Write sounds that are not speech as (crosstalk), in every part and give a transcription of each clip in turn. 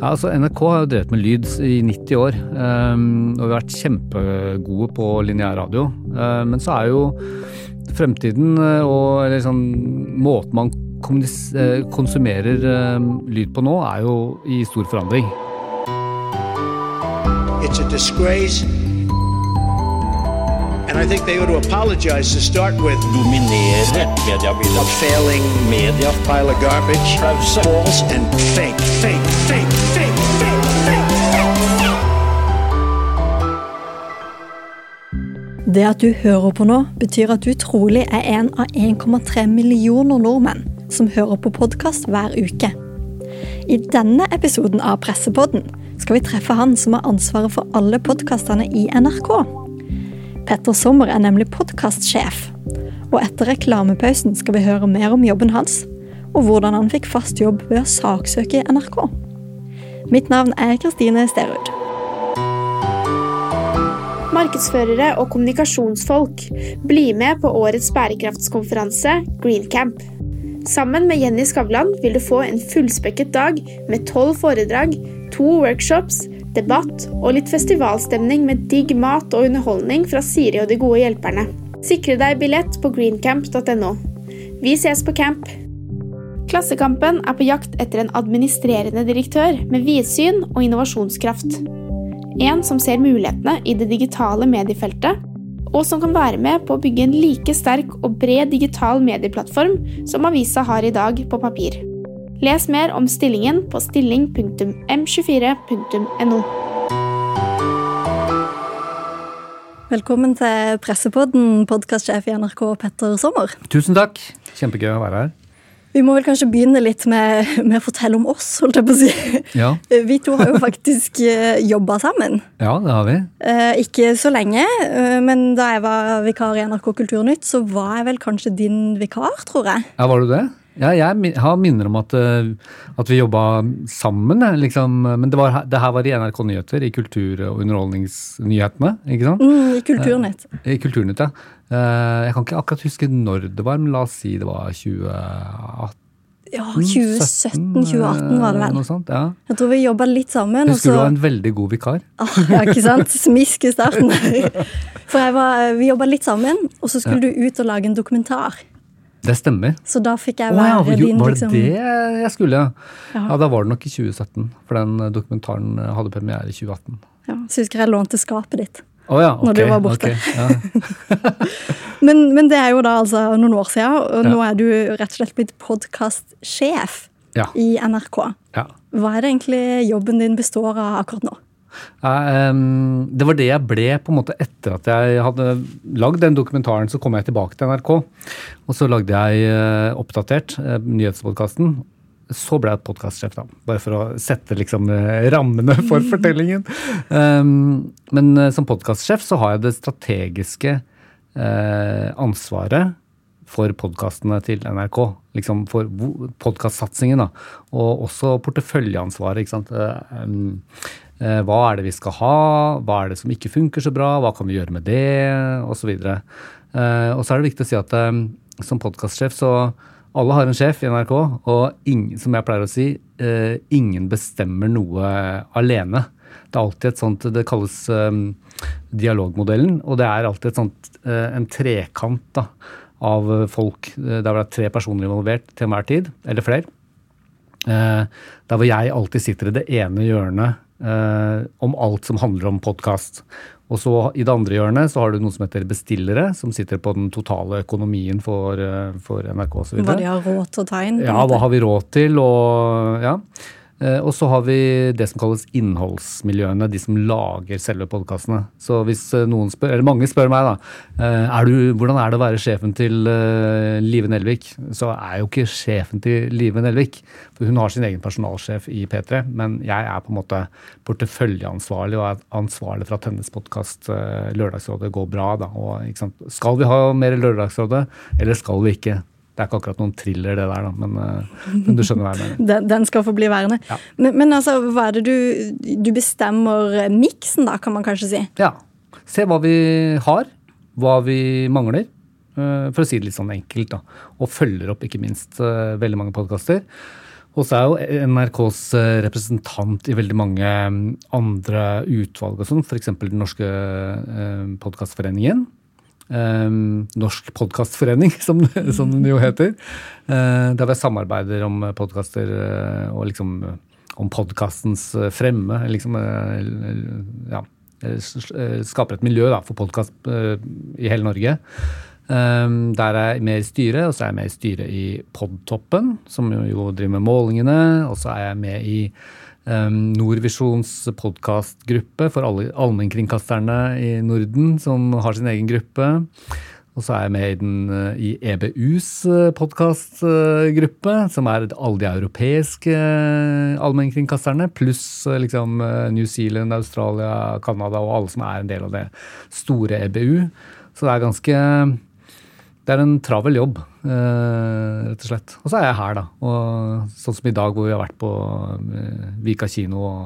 Ja, altså NRK har jo drevet med lyd i 90 år, um, og vi har vært kjempegode på lineær radio. Uh, men så er jo fremtiden uh, og eller sånn, måten man konsumerer konsumerer lyd på nå, er jo i stor forandring. It's a disgrace. Dominere mediebildet. Failing media. Pile of garbage. Pause. False and fake, fake, fake, fake, fake, fake. Det at du hører på nå, betyr at du trolig er en av 1,3 millioner nordmenn som hører på podkast hver uke. I denne episoden av Pressepodden skal vi treffe han som har ansvaret for alle podkastene i NRK. Petter Sommer er nemlig podkastsjef. Og etter reklamepausen skal vi høre mer om jobben hans, og hvordan han fikk fast jobb ved å saksøke NRK. Mitt navn er Kristine Sterud. Markedsførere og kommunikasjonsfolk, bli med på årets bærekraftskonferanse Greencamp. Sammen med Jenny Skavlan vil du få en fullspekket dag med tolv foredrag, to workshops, debatt og litt festivalstemning med digg mat og underholdning fra Siri og de gode hjelperne. Sikre deg billett på greencamp.no. Vi ses på camp! Klassekampen er på jakt etter en administrerende direktør med vidsyn og innovasjonskraft. En som ser mulighetene i det digitale mediefeltet, og som kan være med på å bygge en like sterk og bred digital medieplattform som avisa har i dag på papir. Les mer om stillingen på stilling.m24.no. Velkommen til Pressepodden, podkastsjef i NRK Petter Sommer. Tusen takk. Kjempegøy å være her. Vi må vel kanskje begynne litt med, med å fortelle om oss, holdt jeg på å si. Ja. (laughs) Vi to har jo faktisk eh, jobba sammen. Ja, det har vi. Eh, ikke så lenge, eh, men da jeg var vikar i NRK Kulturnytt, så var jeg vel kanskje din vikar, tror jeg. Ja, var du det? Ja, jeg har minner om at, eh, at vi jobba sammen, liksom. Men det, var, det, her var i NRK Nyheter, i kultur- og underholdningsnyhetene, ikke sant? Mm, I Kulturnytt. Eh, I Kulturnytt, ja. Eh, jeg kan ikke akkurat huske når det var, men la oss si det var 2018. Ja, 2017-2018 var det vel. Noe sånt, ja. Jeg tror vi jobba litt sammen. Husker også... du var en veldig god vikar. Ah, ja, ikke sant? Smisk i starten. (laughs) For var, vi jobba litt sammen, og så skulle ja. du ut og lage en dokumentar. Det stemmer. Så da fikk jeg være oh, ja, din Var det liksom... det jeg skulle, ja. ja. ja. Da var det nok i 2017. For den eh, dokumentaren eh, hadde premiere i 2018. Ja, Så husker jeg lånte skapet ditt. Oh, ja, okay, når du var borte. Okay, ja. (laughs) men, men, det er jo da altså noen år siden, og nå er du rett og slett blitt podkastsjef i NRK. Hva er det egentlig jobben din består av akkurat nå? Det var det jeg ble på en måte etter at jeg hadde lagd den dokumentaren. Så kom jeg tilbake til NRK, og så lagde jeg eh, Oppdatert, eh, nyhetspodkasten. Så ble jeg podkastsjef, da. Bare for å sette liksom eh, rammene for (laughs) fortellingen. Men som podkastsjef så har jeg det strategiske ansvaret for podkastene til NRK. Liksom for podkastsatsingen, da. Og også porteføljeansvaret, ikke sant. Eh, hva er det vi skal ha? Hva er det som ikke funker så bra? Hva kan vi gjøre med det? Og så videre. Eh, og så er det viktig å si at eh, som podkastsjef så alle har en sjef i NRK, og ingen, som jeg pleier å si, ingen bestemmer noe alene. Det er alltid et sånt Det kalles dialogmodellen, og det er alltid sånt, en trekant da, av folk. Der det er tre personer involvert til enhver tid, eller flere. Der hvor jeg alltid sitter i det ene hjørnet eh, om alt som handler om podkast. Og så I det andre hjørnet så har du noe som heter bestillere, som sitter på den totale økonomien for, eh, for NRK osv. Hva de har råd til å ta inn? Ja, hva har vi råd til? og ja. Eh, og så har vi det som kalles innholdsmiljøene, de som lager selve podkastene. Så hvis eh, noen spør, eller mange spør meg da, eh, er du, hvordan er det å være sjefen til Live Nelvik, så er jo ikke sjefen til Live Nelvik. For hun har sin egen personalsjef i P3, men jeg er på en måte porteføljeansvarlig og er ansvarlig for at hennes podkast Lørdagsrådet går bra. Da, og, skal vi ha mer Lørdagsrådet, eller skal vi ikke? Det er ikke akkurat noen thriller, det der, da, men, eh, men du skjønner hva jeg mener. (laughs) Den, den skal få bli værende. Ja. Men, men, altså, hva er det du Du bestemmer miksen, da, kan man kanskje si? Ja. Se hva vi har, hva vi mangler. Eh, for å si det litt sånn enkelt, da. Og følger opp ikke minst eh, veldig mange podkaster. Og så er jo NRKs representant i veldig mange andre utvalg og sånn, f.eks. Den norske podkastforeningen. Um, Norsk podkastforening, (laughs) som, som, den jo heter. Uh, der vi samarbeider om podkaster uh, og liksom om podkastens fremme. Liksom, ja, skaper et miljø da, for podkast i hele Norge. Um, der er jeg med i styret, og så er jeg med i styret i Podtoppen, som jo, driver med målingene. Og så er jeg med i Nordvisjons podkastgruppe for alle allmennkringkasterne i Norden, som har sin egen gruppe. Og så er jeg med i, den, uh, i EBUs uh, podkastgruppe, som er alle de europeiske uh, allmennkringkasterne, pluss liksom New Zealand, Australia, Canada og alle som er en del av det store EBU. Så det er ganske det er en travel jobb, rett og slett. Og så er jeg her, da. Og sånn som i dag, hvor vi har vært på Vika kino og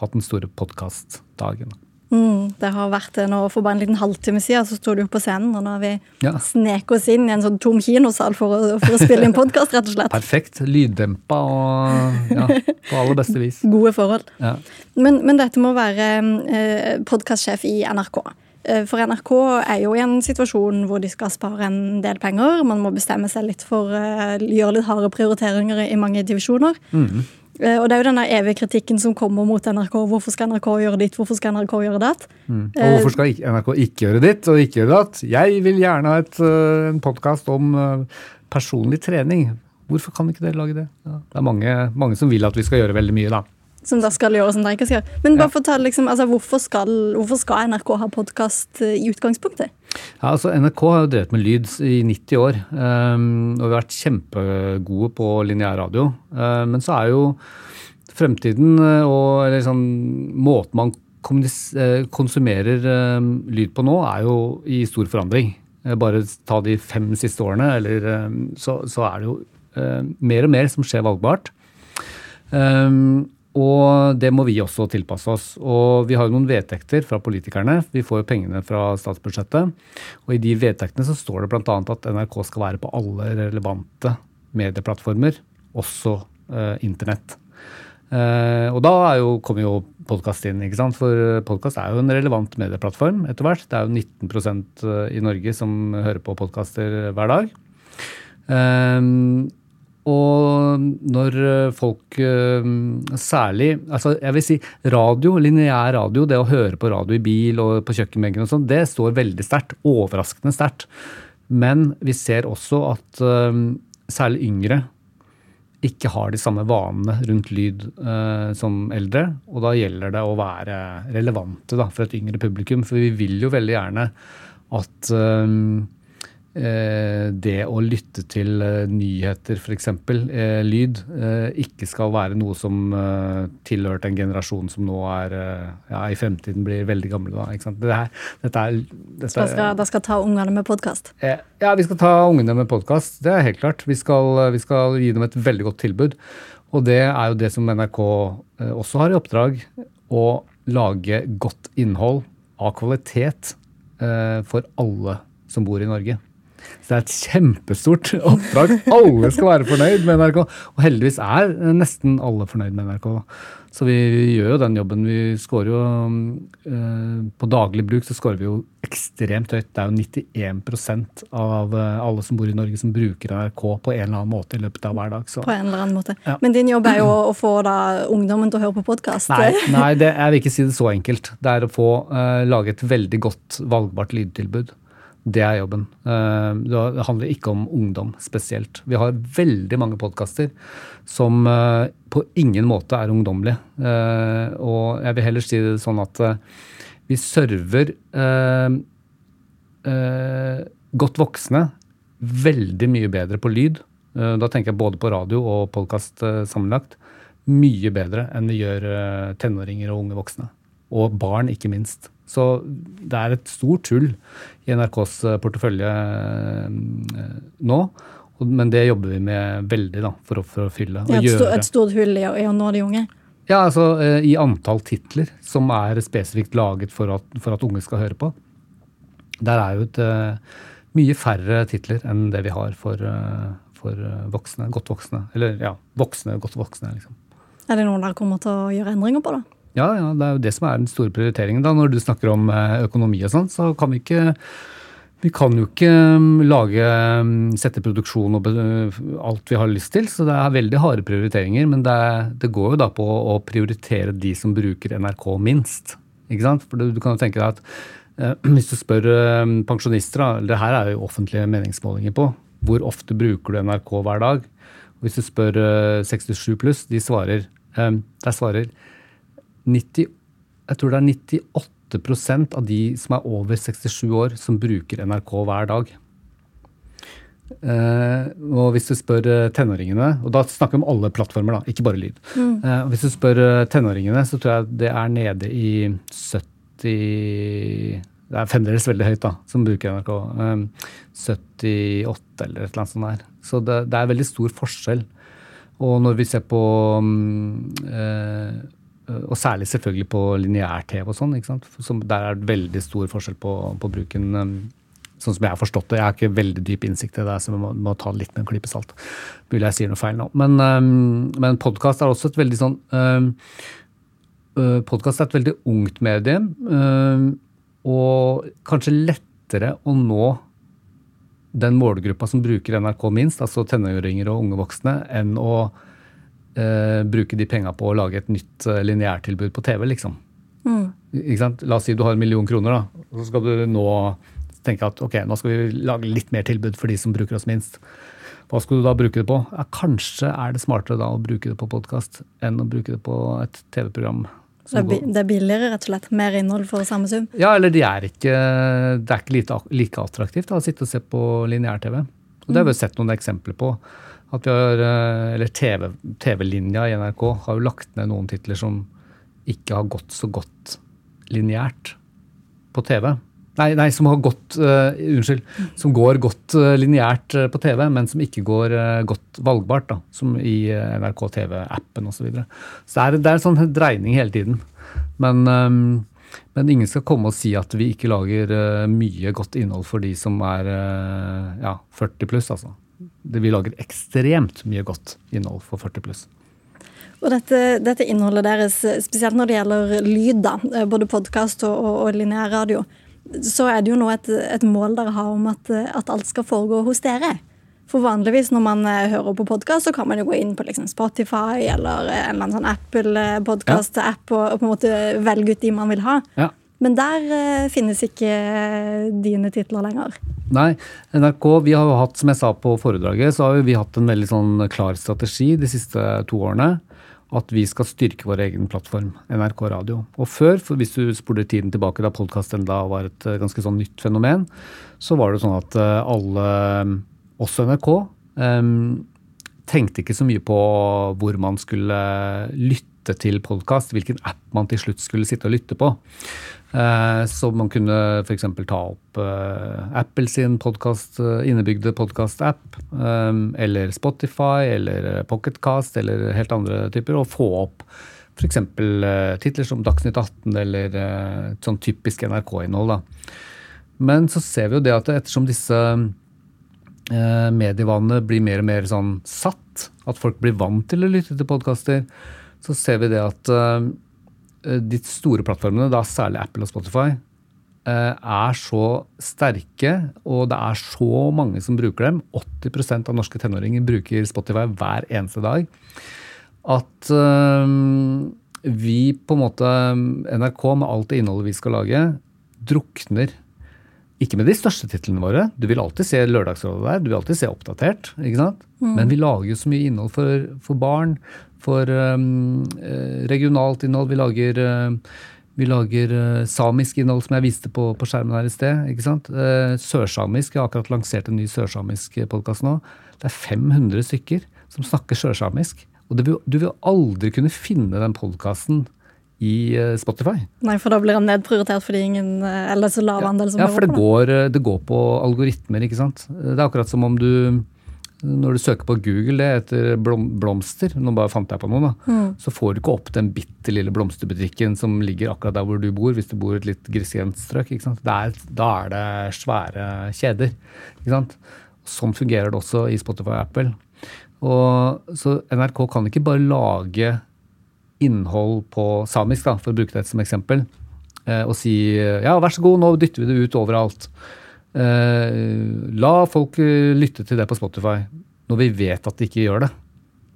hatt den store podkastdagen. Mm, det har vært det nå For bare en liten halvtime siden så sto du på scenen, og nå har vi ja. sneket oss inn i en sånn tom kinosal for å, for å spille inn podkast, rett og slett. Perfekt. Lyddempa og ja, på aller beste vis. Gode forhold. Ja. Men, men, dette må være eh, podkastsjef i NRK. Eh, for NRK er jo i en situasjon hvor de skal spare en del penger. Man må bestemme seg litt for uh, gjøre litt harde prioriteringer i mange divisjoner. Mm. Og det er jo denne evige kritikken som kommer mot NRK. Hvorfor skal NRK gjøre ditt, hvorfor skal NRK gjøre datt? Mm. Og hvorfor skal NRK ikke gjøre ditt og ikke gjøre datt? Jeg vil gjerne ha et, en podkast om personlig trening. Hvorfor kan ikke dere lage det? Ja. Det er mange, mange som vil at vi skal gjøre veldig mye, da som da skal gjøre som de ikke skal gjøre. Men bare fortell, liksom, altså, hvorfor, skal, hvorfor skal NRK ha podkast eh, i utgangspunktet? Ja, altså NRK har jo drevet med lyd i 90 år, um, og vi har vært kjempegode på lineærradio. Uh, men så er jo fremtiden eh, og eller sånn, måten man konsumerer um, lyd på nå, er jo i stor forandring. Bare ta de fem siste årene, eller, um, så, så, er det jo uh, mer og mer som skjer valgbart. Um, og det må vi også tilpasse oss. Og vi har jo noen vedtekter fra politikerne. Vi får jo pengene fra statsbudsjettet. Og i de vedtektene så står det bl.a. at NRK skal være på alle relevante medieplattformer, også eh, internett. Eh, og da jo, kommer jo podkast inn, ikke sant? for podkast er jo en relevant medieplattform etter hvert. Det er jo 19 eh, i Norge som hører på podkaster hver dag. Eh, og når eh, folk eh, særlig altså Jeg vil si radio, lineær radio, det å høre på radio i bil og på kjøkkenbenken og sånn, det står veldig sterkt. Overraskende sterkt. Men vi ser også at uh, særlig yngre ikke har de samme vanene rundt lyd som eldre. Og da gjelder det å være relevante da, for et yngre publikum. For vi vil jo veldig gjerne at Eh, det å lytte til eh, nyheter, f.eks., eh, lyd, ikke skal være noe som tilhørte en generasjon som nå er ja, i fremtiden blir veldig gamle. Da, ikke sant? Det her, dette er, dette, da skal, da skal ta ungene med podkast? Ja, vi skal ta ungene med podkast. Det er helt klart. Vi skal, vi skal, gi dem et veldig godt tilbud. Og det er jo det som NRK også har i oppdrag. Å lage godt innhold av kvalitet for alle som bor i Norge. Så det er et kjempestort (laughs) oppdrag. Alle skal være fornøyd med NRK. Og heldigvis er nesten alle fornøyd med NRK. Så vi gjør jo den jobben. Vi scorer jo eh, På daglig bruk så scorer vi jo ekstremt høyt. Det er jo 91 av eh, alle som bor i Norge som bruker NRK på en eller annen måte i løpet av hver dag. Så. På en eller annen måte. Ja. Men din jobb er jo å få da ungdommen til å høre på podkast? Nei, nei det, jeg vil ikke si det så enkelt. Det er å få eh, lage et veldig godt valgbart lydtilbud. Det er jobben. Eh, det handler ikke om ungdom spesielt. Vi har veldig mange podkaster som eh, på ingen måte er ungdommelige. Eh, og jeg vil heller si det sånn at vi server godt voksne veldig mye bedre på lyd. Da tenker jeg både på radio og podkast sammenlagt. Mye bedre enn vi gjør tenåringer og unge voksne. Og barn, ikke minst. Så det er et stort hull i NRKs eh, portefølje eh, nå. Men det jobber vi med veldig da, for, å, for å fylle. Ja, et, gjøre. et stort hull i å nå de unge? Ja, altså eh, i antall titler som er spesifikt laget for at, for at unge skal høre på. Der er jo et mye færre titler enn det vi har for, for voksne, godt voksne. Eller ja, voksne, godt voksne, liksom. Er det noe dere kommer til å gjøre endringer på, da? Ja, ja, det er jo det som er den store prioriteringen. da. Når du snakker om eh, økonomi og sånn, så kan vi ikke vi kan jo ikke mm, lage, mm, sette produksjon og alt vi har lyst til, så det er veldig harde prioriteringer. Men det, det går jo da på å prioritere de som bruker NRK minst. Ikke sant? For du, kan jo tenke deg at eh, (clears throat) hvis du spør eh, pensjonister, det her er jo offentlige meningsmålinger på, hvor ofte bruker du NRK hver dag? Hvis du spør eh, 67 pluss, de svarer eh, Der svarer 90, jeg tror det er 98% av de som er over 67 år, som bruker NRK hver dag. Uh, og hvis du spør eh, tenåringene, og da snakker vi om alle plattformer, da, ikke bare lyd. Mm. Uh, hvis du spør tenåringene, så tror jeg det er nede i 70 Det er fremdeles veldig høyt, da, som bruker NRK. Uh, 78 eller et eller annet sånt der. Så det, det er veldig stor forskjell. Og når vi ser på um, Og særlig selvfølgelig på lineær-TV og sånn. der er det veldig stor forskjell på, på bruken. mm, Sånn som jeg har forstått det. Jeg har ikke veldig dyp innsikt i det, så vi må, må ta det litt med en klype salt. Mulig jeg sier noe feil nå. Men, um, men podkast er også et veldig sånn Podkast er et veldig ungt medie. Um, og kanskje lettere å nå den målgruppa som bruker NRK minst, altså tenåringer og unge voksne, enn å eh, bruke de penga på å lage et nytt eh, lineærtilbud på TV, liksom. Ikke sant? La oss si du har en million kroner, da. Så skal du nå tenke at ok, nå skal vi lage litt mer tilbud for de som bruker oss minst. Hva skal du da bruke det på? Ja, kanskje er det smartere da å bruke det på podkast enn å bruke det på et TV-program. Det er, det er billigere, rett og slett. Mer innhold for samme sum. Ja, eller de er ikke, det er ikke like attraktivt da, å sitte og se på lineær-TV. Og Det har vi sett noen eksempler på. At vi har, eh, eller TV TV-linja i NRK har jo lagt ned noen titler som ikke har gått så godt lineært på TV. Nei, nei, som har gått uh, Unnskyld. Som går godt uh, lineært på TV, men som ikke går uh, godt valgbart. da, Som i uh, NRK TV-appen osv. Så, videre. så det er, det er en sånn dreining hele tiden. Men, um, men ingen skal komme og si at vi ikke lager mye godt innhold for de som er ja, 40 pluss. Altså. Det, vi lager ekstremt mye godt innhold for 40 pluss. Og dette, dette innholdet deres, spesielt når det gjelder lyd, da, eh, både podkast og, og, og lineær radio, så er det jo nå et, et mål dere har om at, eh, at alt skal foregå hos dere. For vanligvis når man eh, hører på podkast, så kan man jo gå inn på liksom Spotify eller eh, en eller annen sånn Apple-podkast-app og, og på en måte velge ut de man vil ha. Ja. Men der eh, finnes ikke eh, dine titler lenger. Nei, NRK, vi har jo hatt, som jeg sa på foredraget, så har vi hatt en veldig sånn klar strategi de siste to årene. At vi skal styrke vår egen plattform, NRK Radio. Og før, hvis du spoler tiden tilbake da podkast da var et eh, ganske sånn nytt fenomen, så var det sånn at alle, også NRK, tenkte ikke så mye på hvor man skulle lytte til podkast, hvilken app man til slutt skulle sitte og lytte på. Eh, Så man kunne f.eks. ta opp eh, Apple sin podcast, eh, innebygde podkast-app, eller Spotify, eller Pocketcast, eller helt andre typer, og få opp f.eks. titler som Dagsnytt 18, eller eh, sånn typisk NRK-innhold. Men så ser vi jo det at ettersom disse medievanene blir mer og mer sånn satt, at folk blir vant til å lytte til podkaster, så ser vi det at de store plattformene, da særlig Apple og Spotify, eh, er så sterke, og det er så mange som bruker dem. 80% av norske tenåringer bruker Spotify hver eneste dag. At eh, vi på en måte, NRK med alt det innholdet vi skal lage, drukner ikke med de største titlene våre. Du vil alltid se Lørdagsrådet der. Du vil alltid se Oppdatert. ikke sant? Men vi lager jo så mye innhold for, for barn. For um, eh, regionalt innhold. Vi lager, eh, vi lager eh, samisk innhold, som jeg viste på, på skjermen her i sted. ikke sant? Sørsamisk. Jeg har akkurat lansert en ny sørsamisk podkast nå. Det er 500 stykker som snakker sørsamisk. Og det vil, du vil aldri kunne finne den podkasten i Spotify. Nei, for da blir han nedprioritert fordi ingen Eller så lav andel som Ja, for det går, det går på algoritmer, ikke sant. Det er akkurat som om du når du søker på Google det etter blomster, nå bare fant jeg på noe, da, så får du ikke opp den bitte lille blomsterbutikken som ligger akkurat der hvor du bor, hvis du bor i et litt grisgrendt strøk. ikke sant? Det er, da er det svære kjeder. Sånn fungerer det også i Spotify og Apple. Og, så NRK kan ikke bare lage innhold på samisk, da, for å bruke det som eksempel, eh, og si ja, vær så god, nå dytter vi det ut overalt. Eh, la folk eh, lytte til det på Spotify, når vi vet at de ikke gjør det.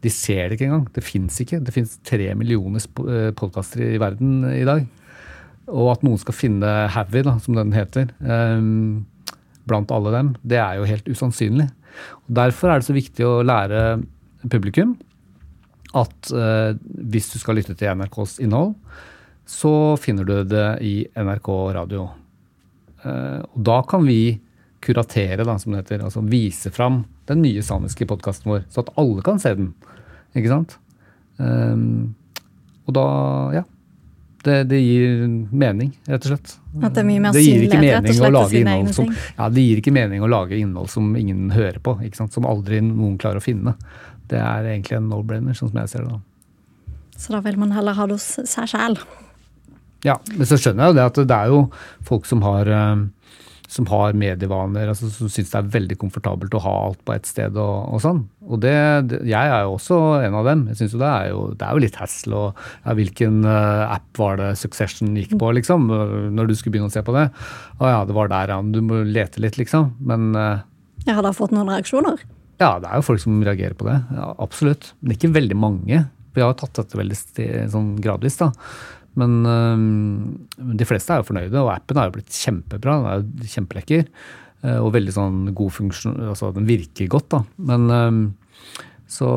De ser det ikke engang. Det fins ikke. Det fins tre millioner podkaster i verden i dag. Og at noen skal finne Havy, som den heter, blant alle dem, det er jo helt usannsynlig. Og derfor er det så viktig å lære publikum at eh, hvis du skal lytte til NRKs innhold, så finner du det i NRK radio. Uh, og da kan vi kuratere, da, som det heter, altså vise fram den nye samiske podkasten vår, så at alle kan se den. Ikke sant? Um, og da, ja. Det, det, gir mening, rett og slett. At det er mye mer synlighet, rett og slett, til sine egne ting? Ja, det gir ikke mening å lage innhold som ingen hører på, ikke sant? som aldri noen klarer å finne. Det er egentlig en no-brainer, sånn som jeg ser det. da. Så da vil man heller ha det hos seg sjæl? Ja, men så skjønner jeg jo det at det er jo folk som har uh, som har medievaner, altså, som syns det er veldig komfortabelt å ha alt på ett sted og, og sånn. Og det, det, jeg er jo også en av dem. Jeg synes jo det er jo, det er jo litt hassle. Og ja, hvilken uh, app var det Succession gikk på, liksom? Når du skulle begynne å se på det. Å ja, det var der, ja. Du må lete litt, liksom. Men Jeg har da fått noen reaksjoner? Ja, det er jo folk som reagerer på det. Ja, absolutt. Men ikke veldig mange. Vi har tatt dette veldig sånn gradvis, da. Men øh, de fleste er jo fornøyde, og appen har jo blitt kjempebra. Den er kjempelekker. Øh, og veldig sånn god funksjon Altså, den virker godt, da. Men øh, så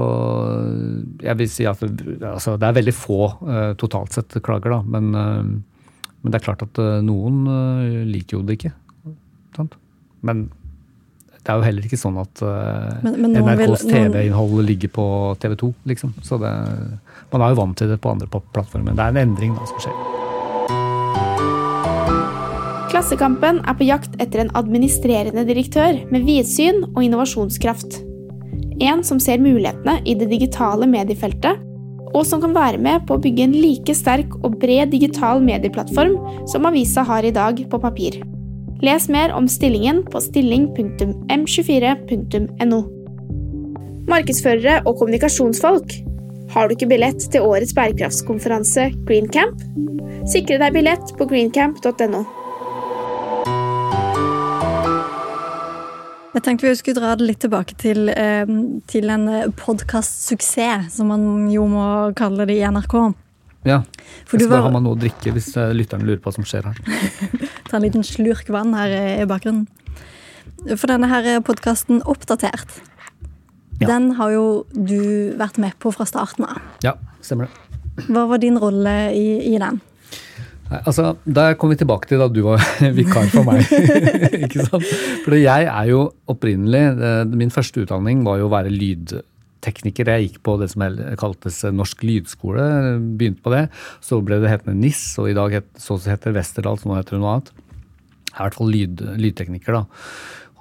jeg vil si at altså, det er veldig få totalt sett klager, da. Men, men, det er klart at noen liker jo det ikke. Sant? Men det er jo heller ikke sånn at men, men NRKs TV-innhold ligger på TV2, liksom. Så det man er jo vant til det på andre plattformer. Det er en endring da som skjer. Klassekampen er på jakt etter en administrerende direktør med vidsyn og innovasjonskraft. En som ser mulighetene i det digitale mediefeltet, og som kan være med på å bygge en like sterk og bred digital medieplattform som avisa har i dag på papir. Les mer om stillingen på stilling.m24.no. Markedsførere og kommunikasjonsfolk har du ikke billett til årets bærekraftskonferanse Greencamp? Sikre deg billett på greencamp.no. Jeg tenkte vi skulle dra det litt tilbake til, eh, til en eh, podkastsuksess, som man jo må kalle det i NRK. Ja. For jeg skal bare ha meg noe å drikke hvis eh, lytterne lurer på hva som skjer her. (laughs) Ta en liten slurk vann her i bakgrunnen. For denne her podkasten Oppdatert ja. Den har jo du vært med på fra starten av. Ja, stemmer det. Hva var din rolle i, i den? Nei, altså, Der kom vi tilbake til da du var (laughs) vikar for meg. (laughs) ikke sant? For jeg er jo opprinnelig eh, Min første utdanning var jo å være lydtekniker. Jeg gikk på det som kaltes Norsk lydskole. Begynte på det. Så ble det hetende NIS, og i dag het, så heter det Westerdal, så nå heter det noe annet. Jeg er i hvert fall lyd, lydtekniker, da.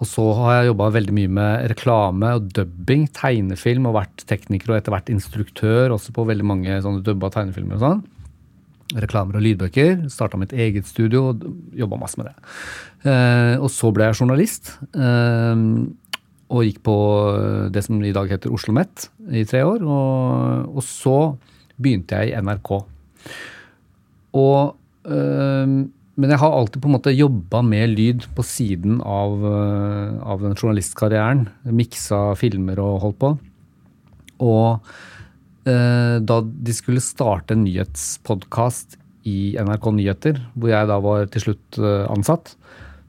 Og så har jeg jobba veldig mye med reklame og dubbing, tegnefilm, og vært tekniker og etter hvert instruktør også på veldig mange sånne dubba tegnefilmer og sånn. Reklamer og lydbøker. Starta mitt eget studio og jobba masse med det. Eh, og så ble jeg journalist. Eh, og gikk på det som i dag heter Oslo OsloMet i tre år. Og, og, så begynte jeg i NRK. Og øh, men jeg har alltid på en måte jobba med lyd på siden av, eh, av den journalistkarrieren. Miksa filmer og holdt på. Og øh, da de skulle starte en nyhetspodkast i NRK Nyheter, hvor jeg da var til slutt eh, ansatt,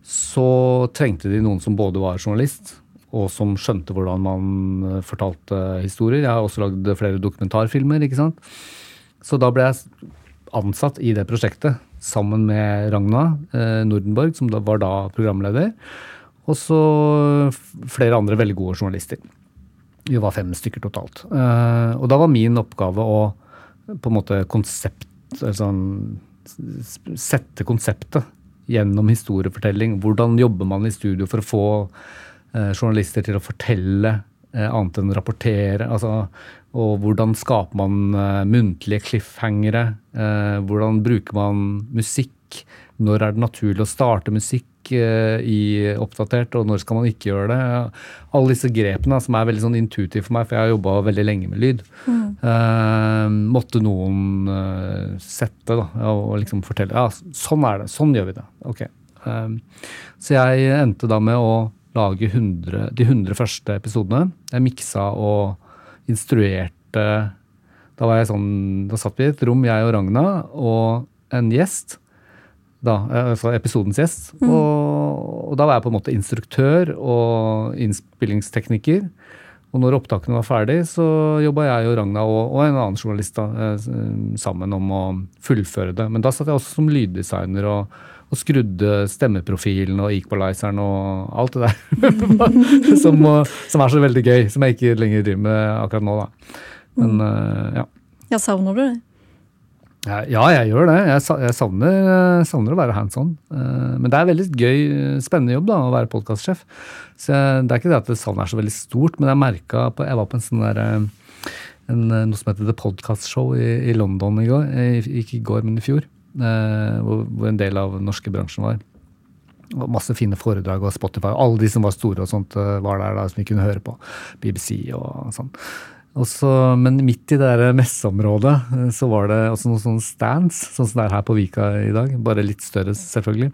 så trengte de noen som både var journalist, og som skjønte hvordan man eh, fortalte historier. Jeg har også lagd flere dokumentarfilmer, ikke sant. Så da ble jeg ansatt i det prosjektet sammen med Ragna eh, Nordenborg, som da var da programleder. Og så flere andre veldig gode journalister. Vi var fem stykker totalt. Eh, og da var min oppgave å på en måte konsept altså, Sette konseptet gjennom historiefortelling. Hvordan jobber man i studio for å få journalister til å fortelle eh, annet enn rapportere? Altså og hvordan skaper man uh, muntlige cliffhangere? Hvordan bruker man musikk? Når er det naturlig å starte musikk eh, i oppdatert, og når skal man ikke gjøre det? Alle disse grepene som er veldig sånn intuitive for meg, for jeg har jobba veldig lenge med lyd. Eh, måtte noen eh, sette da, og liksom fortelle ja, sånn er det, sånn gjør vi det. Ok. Eh, så jeg endte da med å lage 100, de 100 første episodene. Jeg miksa og instruerte Da var jeg sånn, da satt vi i et rom, jeg og Ragna, og en gjest. Da, altså episodens gjest. Og, og da var jeg på en måte instruktør og innspillingstekniker. Og når opptakene var ferdig, så jobba jeg og Ragna og, og en annen journalist da, eh, sammen om å fullføre det. Men da satt jeg også som lyddesigner og, og skrudde stemmeprofilen og equalizeren og alt det der. (laughs) som, som er så veldig gøy, som jeg ikke lenger driver med akkurat nå, da. Men mm. ja. Ja, savner du det? Ja, ja, jeg gjør det. Jeg, savner, savner å være hands on. Eh, Men det er veldig gøy, spennende jobb da, å være podkastsjef. Så jeg, det er ikke det at savnet er så veldig stort, men jeg merka på Jeg var på en sånn der eh, en, eh, noe som heter The Podcast Show i, i London i går. eh, Ikke i går, men i fjor. Eh, Hvor, en del av den norske bransjen var. Og masse fine foredrag og Spotify. Alle de som var store og sånt eh, var der da, som vi kunne høre på. BBC og sånn. Også, men midt i det der messeområdet eh, så var det også noen sånne stands, sånn som det er her på Vika i dag. Bare litt større, selvfølgelig.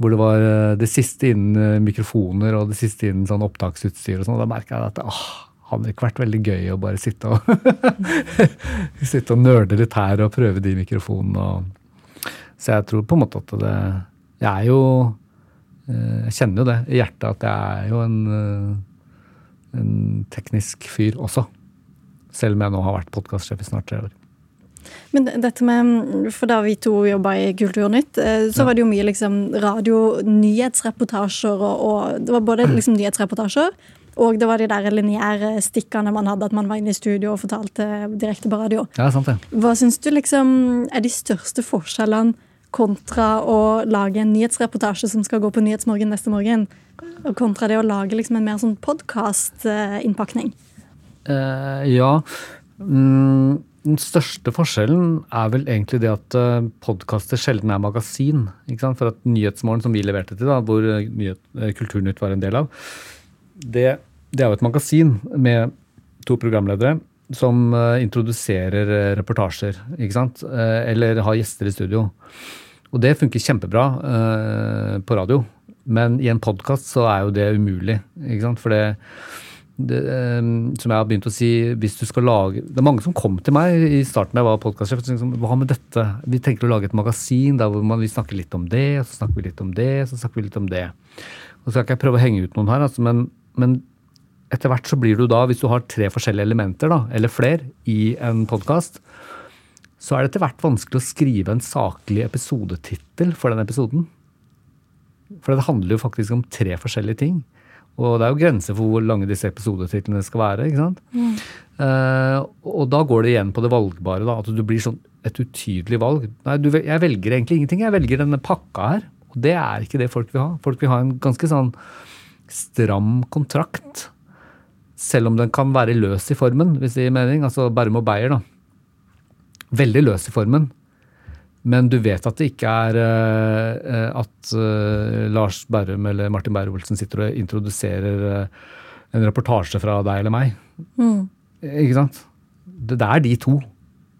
Hvor det var det siste innen mikrofoner og det siste innen sånn opptaksutstyr og sånn. Da merka jeg at åh, hadde det ikke vært veldig gøy å bare sitte og (laughs) sitte og nerde litt her og prøve de mikrofonene og Så jeg tror på en måte at det Jeg er jo eh, Jeg kjenner jo det i hjertet at jeg er jo en, eh, en teknisk fyr også. Selv om jeg nå har vært podkastsjef i snart tre år. Men dette med, for Da vi to jobba i Kulturnytt, eh, så var det jo mye liksom radio, nyhetsreportasjer og, og Det var både liksom nyhetsreportasjer og det var de der lineære stikkene man hadde, at man var inne i studio og fortalte direkte på radio. Ja, sant det. Hva syns du liksom er de største forskjellene kontra å lage en nyhetsreportasje som skal gå på Nyhetsmorgen neste morgen, og kontra det å lage liksom en mer sånn podkastinnpakning? Eh, ja. Mm, den største forskjellen er vel egentlig det at uh, podkaster sjelden er magasin. For at Nyhetsmorgen, som vi leverte til, da, hvor eh, nyhet, eh, Kulturnytt var en del av, det, det er jo et magasin med to programledere som eh, introduserer eh, reportasjer, ikke sant? Eh, eller har gjester i studio. Og det funker kjempebra på radio, men i en podkast så er jo det umulig. ikke sant? For det, det, som jeg har begynt å si, hvis du skal lage Det er mange som kom til meg i starten da jeg var podkastsjef. Liksom, Hva med dette? Vi tenker å lage et magasin der hvor man, vi snakker litt om det, og så snakker vi litt om det, så snakker vi litt om det. Og så skal ikke jeg prøve å henge ut noen her, altså, men, men etter hvert så blir du da, hvis du har tre forskjellige elementer, da, eller flere, i en podkast, så er det etter hvert vanskelig å skrive en saklig episodetittel for den episoden. For det handler jo faktisk om tre forskjellige ting. Og det er jo grenser for hvor lange disse episodetitlene skal være. ikke sant? Eh, og da går det igjen på det valgbare. da, At du blir sånn et utydelig valg. Nei, du, jeg velger egentlig ingenting. Jeg velger denne pakka her. Og det er ikke det folk vil ha. Folk vil ha en ganske sånn stram kontrakt. Selv om den kan være løs i formen, hvis det gir mening. Altså Bærum og Beyer, da. Veldig løs i formen. Men du vet at det ikke er uh, at uh, Lars Berrum eller Martin Beyer-Olsen sitter og introduserer uh, en reportasje fra deg eller meg. Ikke sant? Det, det er de to.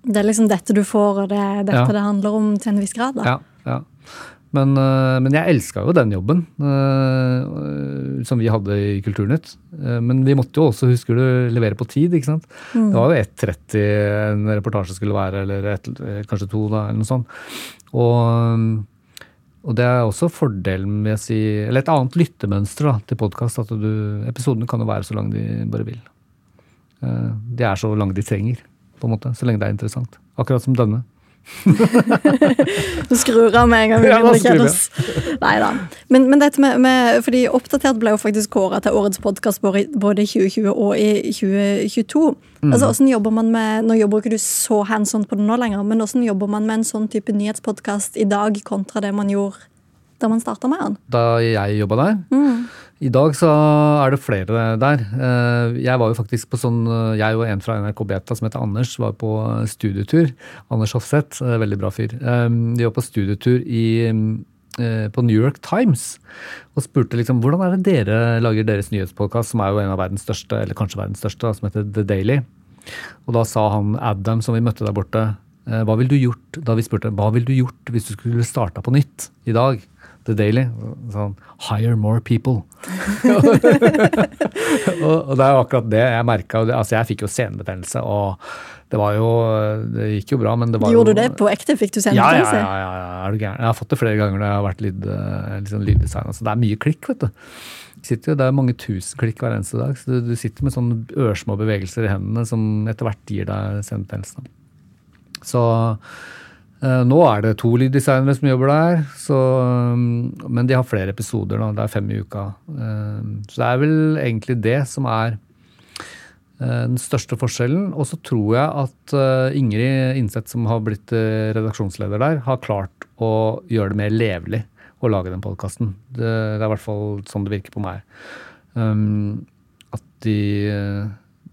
Det er liksom dette du får, og det er dette Ja. det handler om til en viss grad. da. Ja, ja. Men, øh, men jeg elska jo den jobben øh, som vi hadde i Kulturnytt. Eh, Men vi måtte jo også, husker du, levere på tid, ikke sant. Det var jo 1.30 en reportasje skulle være, eller et, eh, kanskje to, da, eller noe sånt. Og, og det er også fordelen med å si Eller et annet lyttemønster da, til podkast. At du, episodene kan jo være så lange de bare vil. Eh, De er så lange de trenger, på en måte. Så lenge det er interessant. Akkurat som denne. (laughs) Du skrur han med en gang. vi begynner å kjede oss. Nei da. Men, men dette med, med fordi Oppdatert ble jo faktisk kåra til årets podkast både i 2020 og i 2022. Mm. Altså, hvordan jobber man med, Nå jobber ikke du så hands on på det nå lenger, men hvordan jobber man med en sånn type nyhetspodkast i dag kontra det man gjorde da man starta med den? da jeg jobba der. I dag så er det flere der. Eh, jeg var jo faktisk på sånn eh, Jeg og en fra NRK Beta som heter Anders, var på studietur. Anders Hofseth, eh, veldig bra fyr. De var på studietur i, på New York Times og spurte liksom hvordan er det dere lager deres nyhetspodkast, som er jo en av verdens største, eller kanskje verdens største, som heter The Daily. Og da sa han Adam, som vi møtte der borte, hva ville du gjort da vi spurte hva ville du gjort hvis du skulle starta på nytt i dag? The Daily. Sånn Hire more people. (laughs) og, og, det er jo akkurat det jeg merka. Altså, jeg fikk jo senebetennelse, og det var jo Det gikk jo bra, men det var Gjorde jo du det på ekte? Fikk du senebetennelse? Ja, ja, ja. ja, er du gæren. Jeg har fått det flere ganger når jeg har vært lyd, liksom lyddesigner. Så det er mye klikk, vet du. Sitter, det er mange tusen klikk hver eneste dag. så Du, du sitter med sånne ørsmå bevegelser i hendene som etter hvert gir deg senebetennelse. Så nå er det to lyddesignere som jobber der, så, mm, men de har flere episoder. nå, Det er fem i uka. Eh, så det er vel egentlig det som er eh, den største forskjellen. Og så tror jeg at Ingrid Innseth, som har blitt redaksjonsleder der, har klart å gjøre det mer levelig å lage den podkasten. Det, det, er i hvert fall sånn det virker på meg. At de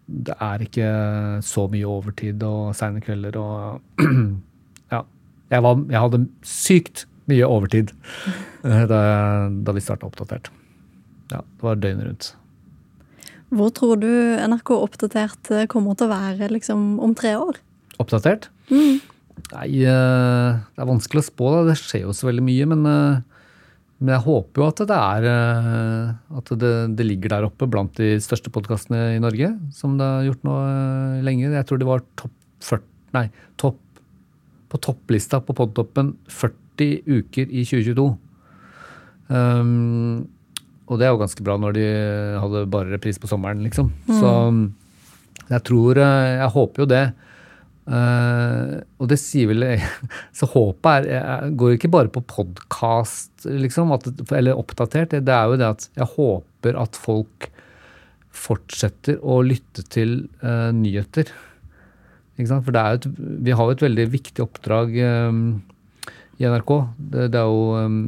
Det er ikke så mye overtid og seine kvelder og (clears throat) Jeg, var, jeg hadde sykt mye overtid eh, da, da vi starta Oppdatert. Ja, det var døgnet rundt. Hvor tror du NRK Oppdatert eh, kommer til å være liksom, om tre år? Oppdatert? Mm. Nei, eh, det er vanskelig å spå. Da. Det skjer jo så veldig mye. Men, men jeg håper jo at det er At det, det, ligger der oppe blant de største podkastene i Norge. Som det har gjort nå lenge. Jeg tror det var topp 40 Nei, topp på topplista på Podtoppen 40 uker i 2022. Um, og det er jo ganske bra når de hadde bare repris på sommeren, liksom. Mm. Så jeg tror eh, Jeg håper jo det. Uh, og det sier vel (laughs) Så håpet er går ikke bare på podkast, liksom, at, eller oppdatert. Det er jo det at jeg håper at folk fortsetter å lytte til uh, nyheter. For et, vi har jo et veldig viktig oppdrag um, i NRK. Det, det jo, um,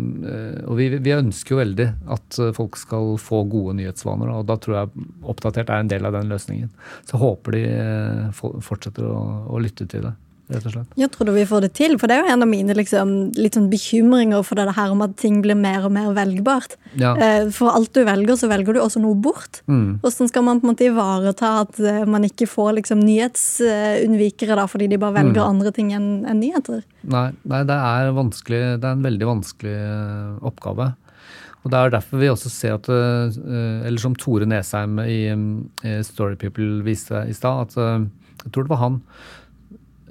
og vi, vi, ønsker jo veldig at folk skal få gode nyhetsvaner. Og da tror jeg Oppdatert er en del av den løsningen. Så håper de uh, fortsetter å, å lytte til det rett og slett. Jeg tror du vi får det til, for det er jo en av mine liksom, litt sånn bekymringer for det her om at ting blir mer og mer velgbart. Ja. Eh, for alt du velger, så velger du også noe bort. Mm. Hvordan skal man på en måte ivareta at eh, man ikke får liksom nyhetsunnvikere da, fordi de bare velger mm. andre ting enn en nyheter? Nei, nei, det er. Det er en veldig vanskelig eh, oppgave. Og Det er derfor vi også ser at Eller som Tore Nesheim i Story People viste i stad, at jeg tror det var han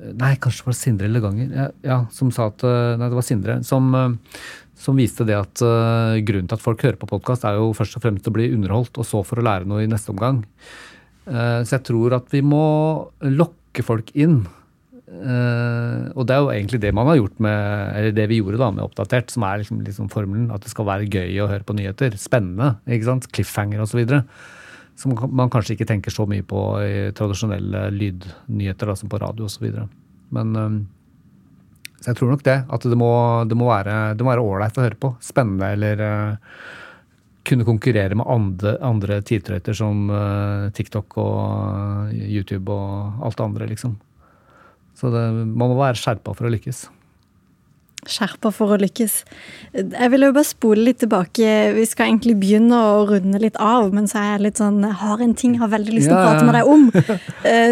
Nei, kanskje det var Sindre Leganger. Ja, ja, som sa at eh, Nei, det var Sindre. Som, eh, som viste det at uh, grunnen til at folk hører på podkast, er jo først og fremst å bli underholdt, og så for å lære noe i neste omgang. Uh, så jeg tror at vi må lokke folk inn. Uh, og det er jo egentlig det man har gjort med, eller det vi gjorde da med Oppdatert, som er liksom, liksom formelen. At det skal være gøy å høre på nyheter. Spennende. ikke sant? Cliffhanger osv. Som man kanskje ikke tenker så mye på i tradisjonelle lydnyheter, da, som på radio osv. Men så jeg tror nok det. At det må, det må være ålreit å høre på. Spennende eller uh, kunne konkurrere med andre, andre tidtrøyter som uh, TikTok og YouTube og alt det andre, liksom. Så det, man må være skjerpa for å lykkes skjerpa for å lykkes. Jeg vil jo bare spole litt tilbake. Vi skal egentlig begynne å runde litt av, men så er jeg litt sånn Jeg har en ting jeg har veldig lyst til ja, å prate med deg om.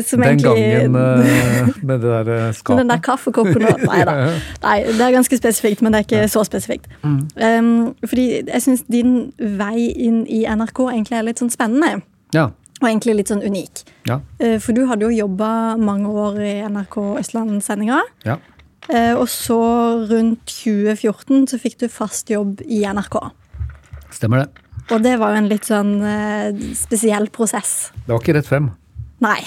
Som Den egentlig, gangen uh, med det der eh, (laughs) skapet. Med den der kaffekoppen og Nei da. (laughs) Nei, det er ganske spesifikt, men det er ikke ja. så spesifikt. Mm. Um, fordi jeg syns din vei inn i NRK egentlig er litt sånn spennende. Ja. Og egentlig litt sånn unik. Ja. For du hadde jo jobba mange år i NRK Østlandssendinga. Ja. Eh, og så rundt 2014 så fikk du fast jobb i NRK. Stemmer det. Og det var jo en litt sånn eh, spesiell prosess. Det var ikke rett frem. Nei.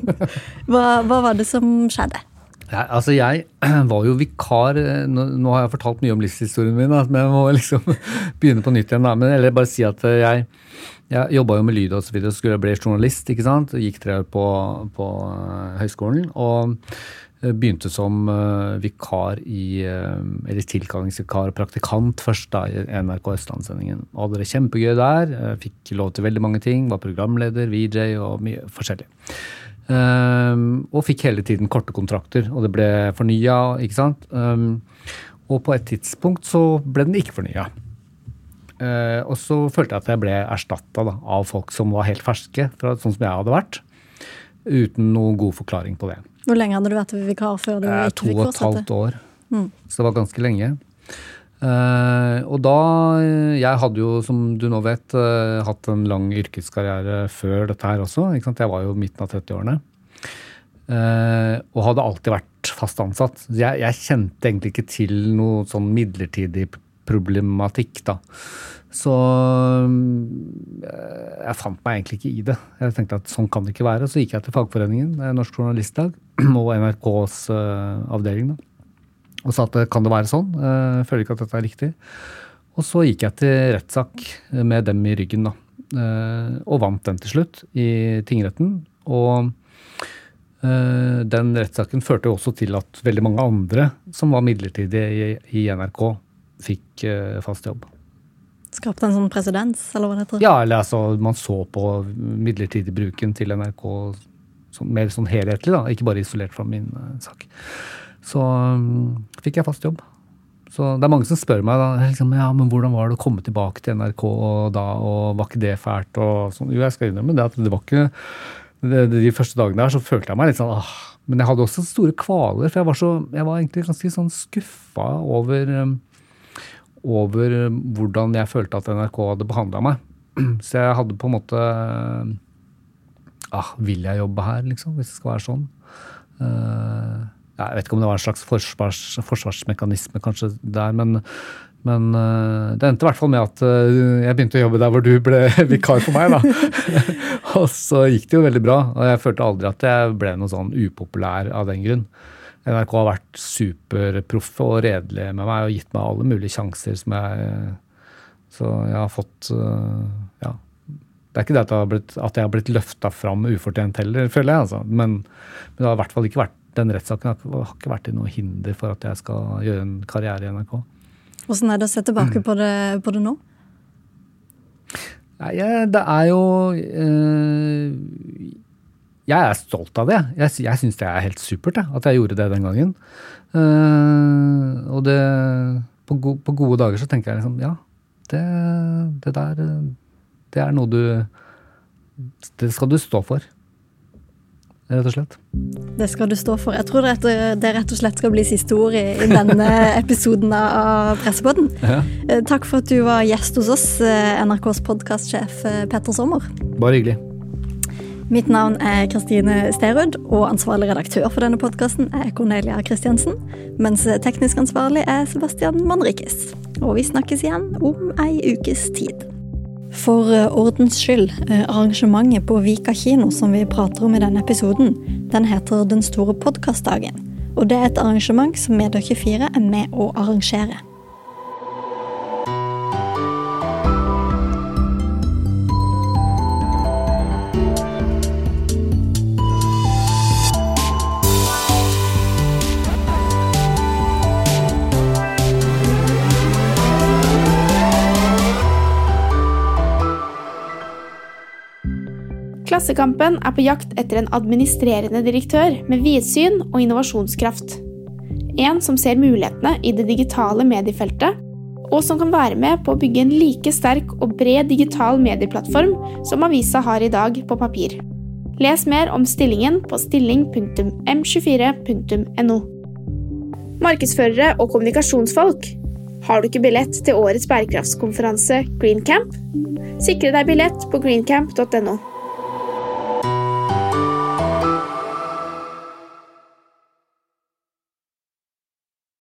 (laughs) hva, hva, var det som skjedde? Ja, altså Jeg (clears throat) var jo vikar eh, Nå, nå har jeg fortalt mye om livshistorien min, men jeg må (laughs) liksom begynne på nytt igjen. Da. Men eller bare si at jeg, jeg jobba jo med lyd og så videre, skulle bli journalist. ikke sant? Gikk tre år på, på høyskolen. og Begynte som vikar i Eller tilkallingsvikar og praktikant først da i NRK Østlandssendingen. Hadde det kjempegøy der. Fikk lov til veldig mange ting. Var programleder, VJ og mye forskjellig. og fikk hele tiden korte kontrakter, og det ble fornya, ikke sant. og på et tidspunkt så ble den ikke fornya. Uh, og så følte jeg at jeg ble erstatta av folk som var helt ferske, fra, sånn som jeg hadde vært. Uten noen god forklaring på det. Hvor lenge hadde du vært vikar før du uh, ikke fikk fortsette? To og et halvt år. Mm. Så det var ganske lenge. Uh, og da Jeg hadde jo, som du nå vet, hatt en lang yrkeskarriere før dette her også. Jeg var jo midten av 30-årene. og hadde alltid vært fast ansatt. Jeg, jeg kjente egentlig ikke til noe sånn midlertidig problematikk, da. Så eh, jeg fant meg egentlig ikke i det. Jeg tenkte at sånn kan det ikke være. Så gikk jeg til fagforeningen, eh, Norsk Journalistlag, (clears throat) og NRKs uh, avdeling, da. Og sa at kan det være sånn? Jeg føler ikke at dette er riktig. Og så gikk jeg til rettssak med dem i ryggen, da. Og vant den til slutt i tingretten. Og den rettssaken førte også til at veldig mange andre som var midlertidige i NRK, fikk fast jobb. Skapte en sånn presedens, eller hva det heter? Ja, eller altså man så på midlertidig bruken til NRK sånn, mer sånn helhetlig, da, ikke bare isolert fra min uh, sak. Så um, fikk jeg fast jobb. Så det er mange som spør meg da, liksom, ja, men hvordan var det å komme tilbake til NRK og da, og var ikke det fælt? og sånn. Jo, jeg skal innrømme det at det var ikke det, De første dagene der så følte jeg meg litt sånn ah, Men jeg hadde også store kvaler, for jeg var, så, jeg var egentlig ganske sånn skuffa over um, over hvordan jeg følte at NRK hadde behandla meg. (clears throat) Så jeg hadde på en måte ah, Vil jeg jobbe her, liksom? Hvis det skal være sånn? Uh, jeg vet ikke om det var en slags forsvars, forsvarsmekanisme kanskje der, men, men uh, det endte i hvert fall med at uh, jeg begynte å jobbe der hvor du ble (laughs) vikar for meg. da. (laughs) og så gikk det jo veldig bra, og jeg følte aldri at jeg ble noe sånn upopulær av den grunn. NRK har vært superproffe og redelige med meg og gitt meg alle mulige sjanser som jeg Så jeg har fått eh, Ja. Det er ikke det at jeg har blitt, jeg har blitt løfta fram ufortjent heller, føler jeg. altså. Men, men, det har i hvert fall ikke vært den rettssaken har ikke vært til noe hinder for at jeg skal gjøre en karriere i NRK. Hvordan er det å se tilbake (clears throat) på, det, på det nå? Nei, det er jo øh, jeg er stolt av det. Jeg, jeg syns det er helt supert jeg, at jeg gjorde det den gangen. Uh, og det på, go, på, gode dager så tenker jeg liksom ja, det, det, der Det er noe du Det skal du stå for. Rett og slett. Det skal du stå for. Jeg tror det, det rett og slett skal bli siste ord i, i denne (laughs) episoden av Pressepodden. Ja. Eh, takk for at du var gjest hos oss, eh, NRKs podkastsjef Petter Sommer. Bare hyggelig. Mitt navn er Kristine Sterud, og ansvarlig redaktør for denne podkasten er Cornelia Christiansen. Mens teknisk ansvarlig er Sebastian Manrikes. Og vi snakkes igjen om ei ukes tid. For eh, ordens skyld, eh, arrangementet på Vika kino som vi prater om i denne episoden, den heter Den store podkastdagen. Og det er et arrangement som Medier24 er med å arrangere. Klassekampen er på jakt etter en administrerende direktør med vidsyn og innovasjonskraft. En som ser mulighetene i det digitale mediefeltet, og som kan være med på å bygge en like sterk og bred digital medieplattform som avisa har i dag på papir. Les mer om stillingen på stilling.m24.no. Markedsførere og kommunikasjonsfolk. Har du ikke billett til årets bærekraftskonferanse Greencamp? Sikre deg billett på greencamp.no.